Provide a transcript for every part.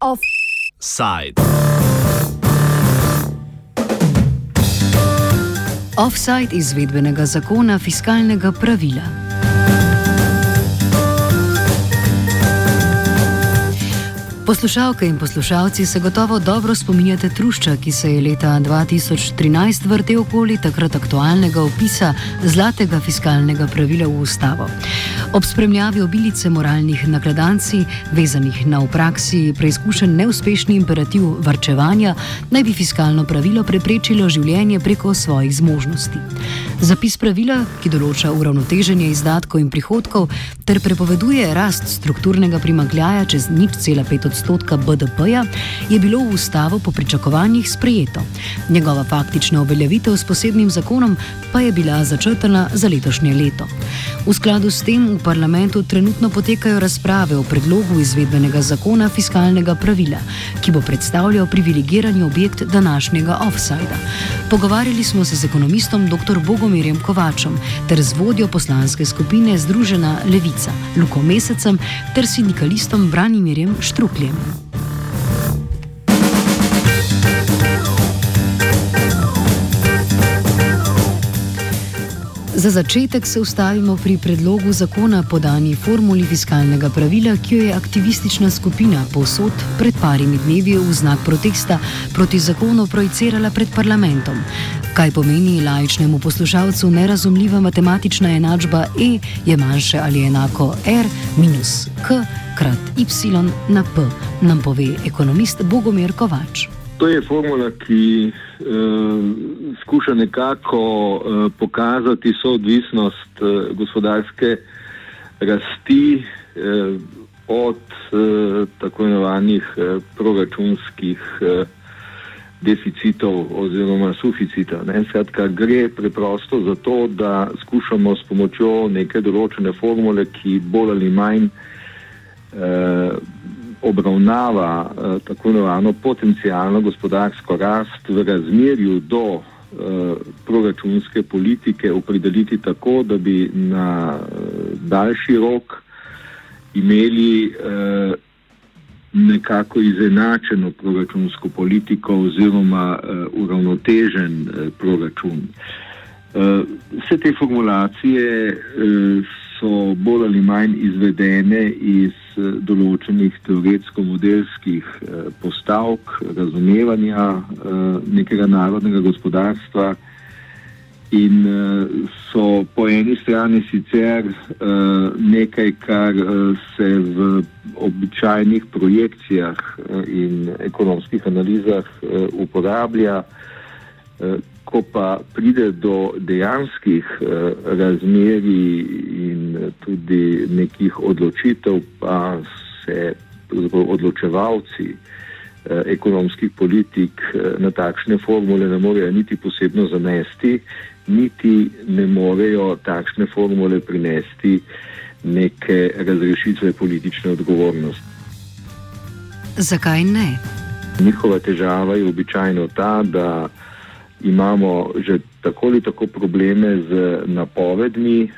Offside. Offside izvedbenega zakona fiskalnega pravila. Poslušalke in poslušalci se gotovo dobro spominjate trušča, ki se je leta 2013 vrtel okoli takrat aktualnega opisa zlatega fiskalnega pravila v ustavo. Ob spremljavi obilice moralnih nakladanci, vezanih na v praksi preizkušen neuspešni imperativ varčevanja, naj bi fiskalno pravilo preprečilo življenje preko svojih zmožnosti. Zapis pravila, ki določa uravnoteženje izdatkov in prihodkov ter prepoveduje rast strukturnega primankljaja čez nič cela pet odstotkov, odstotka BDP-ja, je bilo v ustavo po pričakovanjih sprejeto. Njegova faktična uveljavitev s posebnim zakonom pa je bila začrtana za letošnje leto. V skladu s tem v parlamentu trenutno potekajo razprave o predlogu izvedbenega zakona fiskalnega pravila, ki bo predstavljal privilegirani objekt današnjega offsajda. Pogovarjali smo se z ekonomistom dr. Bogomirjem Kovačem ter z vodjo poslanske skupine Združena Levica Luko Mesecem ter sindikalistom Branimirjem Štrukljem. Bye. Za začetek se ustavimo pri predlogu zakona podani formuli fiskalnega pravila, ki jo je aktivistična skupina posod pred parimi dnevi v znak protesta proti zakonu projicirala pred parlamentom. Kaj pomeni lajčnemu poslušalcu nerazumljiva matematična enačba E je manjše ali enako R minus K krat Y na P, nam pove ekonomist Bogomir Kovač. To je formula, ki uh, skuša nekako uh, pokazati soodvisnost uh, gospodarske rasti uh, od uh, tako imenovanih uh, proračunskih uh, deficitov oziroma suficita. Skratka, gre preprosto za to, da skušamo s pomočjo neke določene formule, ki bolj ali manj eh, obravnava eh, tako imenovano potencijalno gospodarsko rast v razmerju do eh, proračunske politike opredeliti tako, da bi na eh, daljši rok imeli eh, nekako izenačeno proračunsko politiko oziroma uh, uravnotežen uh, proračun. Uh, vse te formulacije uh, so bolj ali manj izvedene iz uh, določenih teoretsko-modelskih uh, postavk, razumevanja uh, nekega narodnega gospodarstva, in so po eni strani sicer nekaj, kar se v običajnih projekcijah in ekonomskih analizah uporablja, ko pa pride do dejanskih uh, razmeri in tudi nekih odločitev, pa se odločevalci. Ekonomskih politik na takšne formule ne morejo niti posebno zanesti, niti ne morejo takšne formule prinesti neke razrešitve politične odgovornosti. Zakaj ne? Njihova težava je običajno ta, da imamo že tako ali tako probleme z napovedmi,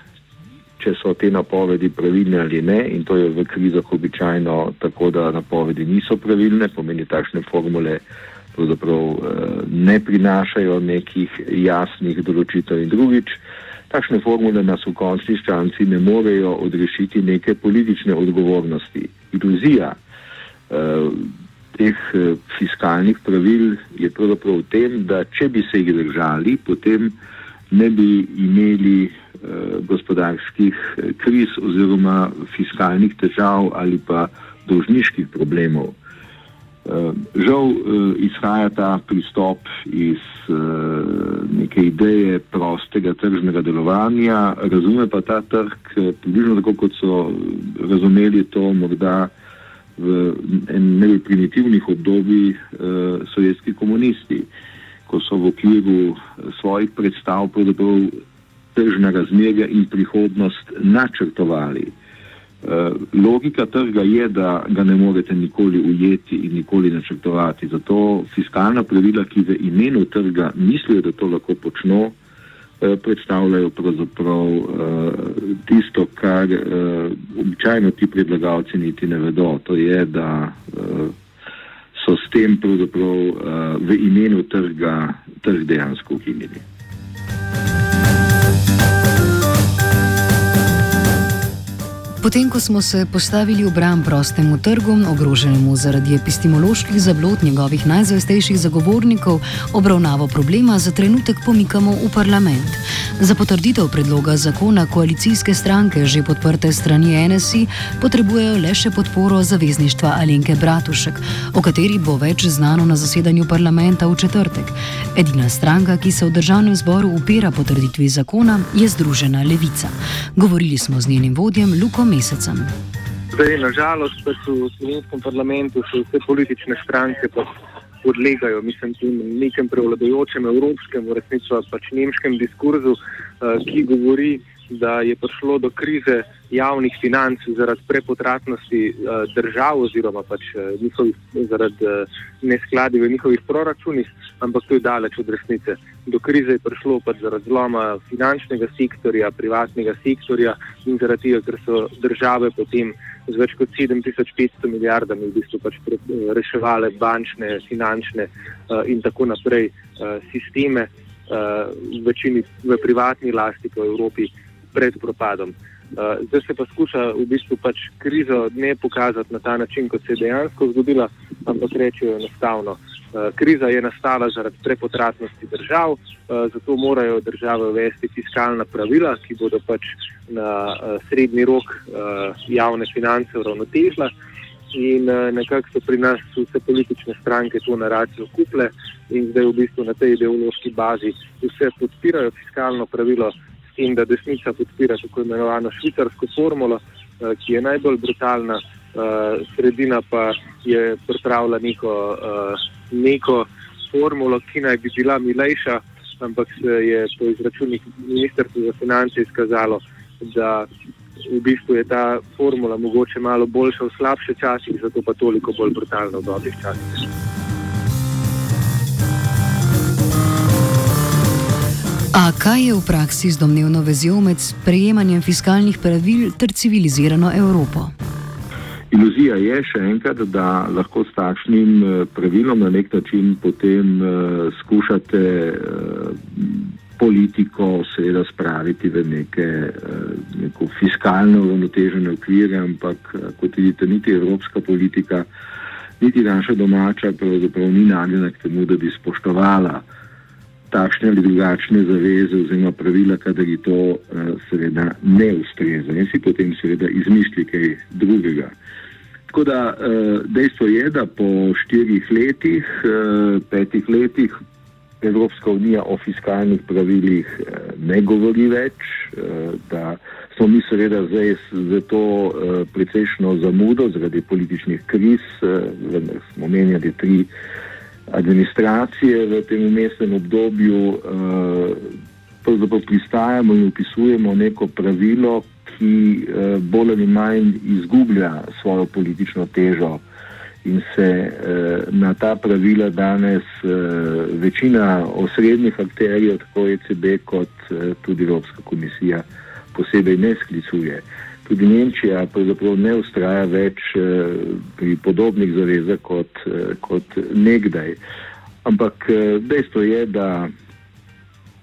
če so te napovedi pravilne ali ne, in to je v krizah običajno tako, da napovedi niso pravilne, pomeni takšne formule pravzaprav eh, ne prinašajo nekih jasnih določitev in drugič. Takšne formule nas v končni ščanci ne morejo odrešiti neke politične odgovornosti. Iluzija eh, teh eh, fiskalnih pravil je pravzaprav v tem, da če bi se jih držali, potem ne bi imeli eh, gospodarskih eh, kriz oziroma fiskalnih težav ali pa dolžniških problemov. Žal izhaja ta pristop iz neke ideje prostega tržnega delovanja, razume pa ta trg približno tako, kot so razumeli to morda v enem primitivnih obdobij sovjetski komunisti, ko so v okviru svojih predstav pravzaprav tržna razmerja in prihodnost načrtovali. Eh, logika trga je, da ga ne morete nikoli ujeti in nikoli načrtovati. Zato fiskalna pravila, ki v imenu trga mislijo, da to lahko počno, predstavljajo pravzaprav tisto, kar običajno ti predlagavci niti ne vedo. To je, da so s tem pravzaprav v imenu trga trg dejansko ukinili. Potem, ko smo se postavili v bran prostemu trgu, ogroženemu zaradi epistemoloških zablod njegovih najzvestejših zagovornikov, obravnavo problema za trenutek pomikamo v parlament. Za potrditev predloga zakona koalicijske stranke, že podprte strani NSI, potrebujejo le še podporo zavezništva Alenke Bratušek, o kateri bo več znano na zasedanju parlamenta v četrtek. Edina stranka, ki se v državnem zboru upira potrditvi zakona, je Združena levica. Govorili smo z njenim vodjem Lukom mesecem. Zdaj, nažalost, pa v slovenskem parlamentu so vse politične stranke podlegajo, mislim, nekem prevladojočem evropskem, v resnici pač nemškem diskurzu, uh, ki govori, da je prišlo do krize javnih financ zaradi prepotratnosti uh, držav oziroma pač, uh, njihovih, zaradi uh, neskladi v njihovih proračunih, ampak to je daleč od resnice. Do krize je prišlo pač zaradi zloma finančnega sektorja, privatnega sektorja in zaradi tega, ker so države potem z več kot 7500 milijardami v bistvu pač reševale bančne, finančne in tako naprej sisteme, uh, v večini v privatni lasti po Evropi pred propadom. Uh, zdaj se pa skuša v bistvu pač krizo ne pokazati na ta način, kot se je dejansko zgodila, ampak rečejo enostavno. Uh, kriza je nastala zaradi prepotratnosti držav, uh, zato morajo države uvesti fiskalna pravila, ki bodo pač na uh, srednji rok uh, javne finance uravnotežila. In uh, nekako so pri nas vse politične stranke to naracijo kuple in zdaj v bistvu na tej ideološki bazi vse podpirajo fiskalno pravilo in da desnica podpira tako imenovano švicarsko formulo, uh, ki je najbolj brutalna, uh, sredina pa je pripravila neko, uh, neko formulo, ki naj bi bila milejša, ampak se je po izračunih ministrstva za finance izkazalo, da v bistvu je ta formula mogoče malo boljša v slabših časih, zato pa toliko bolj brutalna v dobrih časih. A kaj je v praksi z domnevno vezijo med sprejemanjem fiskalnih pravil ter civilizirano Evropo? Iluzija je še enkrat, da lahko s takšnim eh, pravilom na nek način potem uh, skušate uh, politiko seveda spraviti v neke uh, fiskalno uravnotežene okvire, ampak kot vidite, niti evropska politika, niti naša domača pravzaprav ni nagnjena k temu, da bi spoštovala uh, takšne ali drugačne zaveze oziroma pravila, kadar je to uh, seveda ne ustreza in si potem seveda izmisli kaj drugega. Tako da uh, dejstvo je, da po štirih letih, uh, petih letih Evropska unija o fiskalnih pravilih ne govori več, da smo mi seveda zdaj za to precejšno zamudo zaradi političnih kriz, vendar smo menjali tri administracije v tem umestnem obdobju uh, pristajamo in upisujemo neko pravilo, ki uh, bolj ali manj izgublja svojo politično težo. In se uh, na ta pravila danes uh, večina osrednjih akterjev, tako ECB kot uh, tudi Evropska komisija, posebej ne sklicuje. Tudi Nemčija pravzaprav ne ustraja več eh, pri podobnih zavezah kot, eh, kot nekdaj. Ampak eh, dejstvo je, da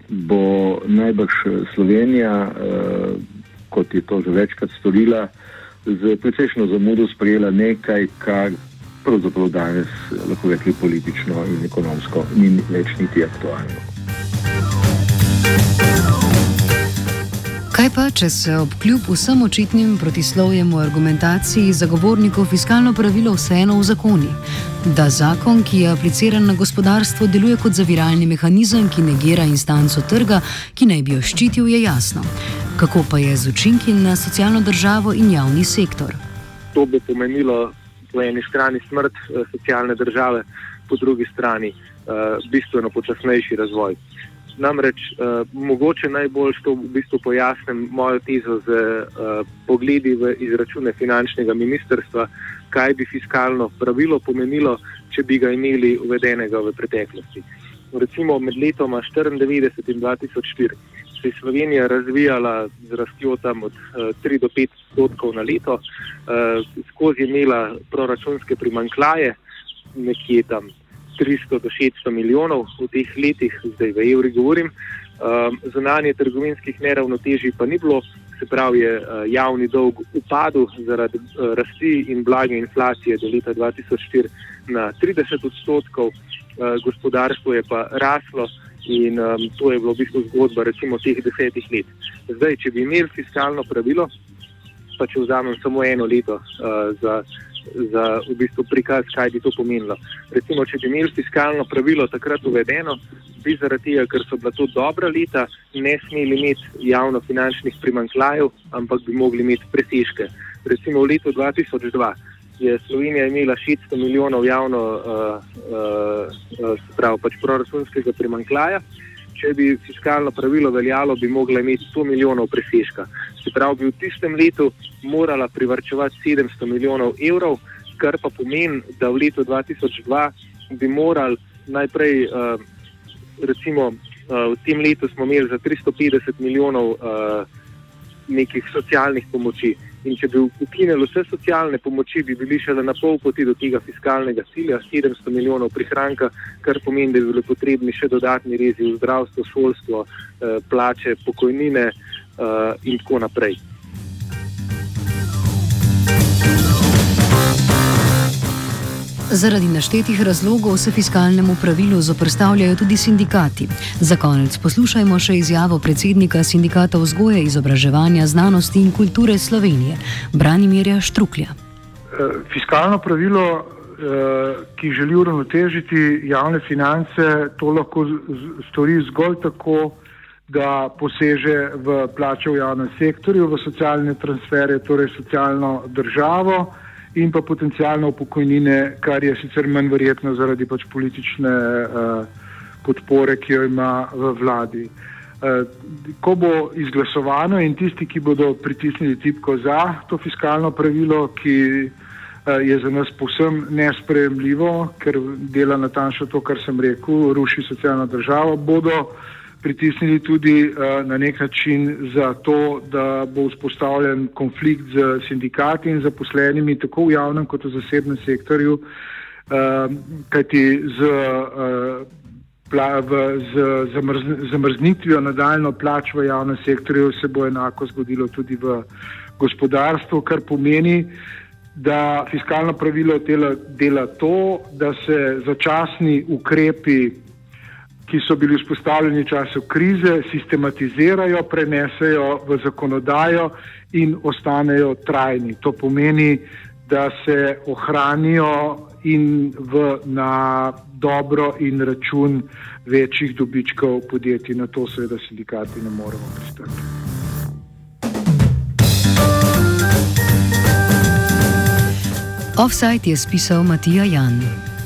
bo najbrž Slovenija, kot je to že večkrat storila, z precejšno zamudo sprejela nekaj, kar pravzaprav danes lahko rekli politično in ekonomsko ni več niti aktualno. Kaj pa, če se ob kljub vsem očitnim protislovjem v argumentaciji zagovornikov fiskalno pravilo vseeno v zakoni? Da zakon, ki je apliciran na gospodarstvo, deluje kot zaviralni mehanizem, ki negira instanco trga, ki naj bi jo ščitil, je jasno. Kako pa je z učinki na socialno državo in javni sektor? To bi pomenilo po eni strani smrt eh, socialne države, po drugi strani uh, bistveno počasnejši razvoj. Namreč uh, mogoče najbolj to v bistvu pojasnim mojo tezo z uh, pogledi v izračune finančnega ministrstva, kaj bi fiskalno pravilo pomenilo, če bi ga imeli uvedenega v preteklosti. Recimo med letoma 1994 in 2004 se je Slovenija razvijala z rastjo tam od 3 do 5 odstotkov na leto, skozi imela proračunske primankljaje, nekje tam 300 do 600 milijonov v teh letih, zdaj v evri govorim. Zunanje trgovinskih neravnotežij pa ni bilo, se pravi, je javni dolg upadel zaradi rasti in blage inflacije do leta 2004 na 30 odstotkov, gospodarstvo je pa raslo. In um, to je bilo v bistvu zgodba, recimo, teh desetih let. Zdaj, če bi imeli fiskalno pravilo, pa če vzamem samo eno leto za, za v bistvu prikaz, kaj bi to pomenilo. Recimo, če bi imeli fiskalno pravilo takrat uvedeno, bi zaradi tega, ker so bila to dobra leta, ne smeli imeti javno-finančnih primankljajev, ampak bi mogli imeti presežke. Recimo v letu 2002 je Slovenija imela 600 milijonov javno, uh, uh, prav, pač proračunskega primankljaja. Če bi fiskalno pravilo veljalo, bi mogla imeti 100 milijonov presežka. Se pravi, bi v tistem letu morala privrčevati 700 milijonov evrov, kar pa pomeni, da v letu 2002 bi morali najprej, uh, recimo, uh, v tem letu smo imeli za 350 milijonov uh, nekih socialnih pomoči. In če bi ukinili vse socialne pomoči, bi bili šele na pol poti do tega fiskalnega cilja, 700 milijonov prihranka, kar pomeni, da bi bili potrebni še dodatni rezi v zdravstvo, šolstvo, eh, plače, pokojnine eh, in tako naprej. Zaradi naštetih razlogov se fiskalnemu pravilu zoprstavljajo tudi sindikati. Za konec poslušajmo še izjavo predsednika sindikata vzgoje, izobraževanja, znanosti in kulture Slovenije, Branimirja Štruklja. Eh, fiskalno pravilo, eh, ki želi uravnotežiti javne finance, to lahko stori zgolj tako, da poseže v plače v javnem sektorju, v socialne transfere, torej socialno državo in pa potencijalno pokojnine, kar je sicer manj verjetno zaradi pač politične uh, podpore, ki jo ima v vladi. Uh, ko bo izglasovano in tisti, ki bodo pritisnili tipko za to fiskalno pravilo, ki uh, je za nas posem nesprejemljivo, ker dela natančno to, kar sem rekel, ruši socialno državo, bodo uh, pritisnili tudi uh, na nek način za to, da bo vzpostavljen konflikt z sindikati in zaposlenimi tako v javnem kot v zasebnem sektorju, uh, kajti z, uh, pla, v, z zamrz, zamrznitvijo nadaljno plač v javnem sektorju se bo enako zgodilo tudi v gospodarstvu, kar pomeni, da fiskalno pravilo dela, dela to, da se začasni ukrepi ki so bili vzpostavljeni v času krize, sistematizirajo, prenesejo v zakonodajo in ostanejo trajni. To pomeni, da se ohranijo in v, na dobro in račun večjih dobičkov podjetij. Na to seveda sindikati ne moremo pristati. Offside je spisal Matija Jan.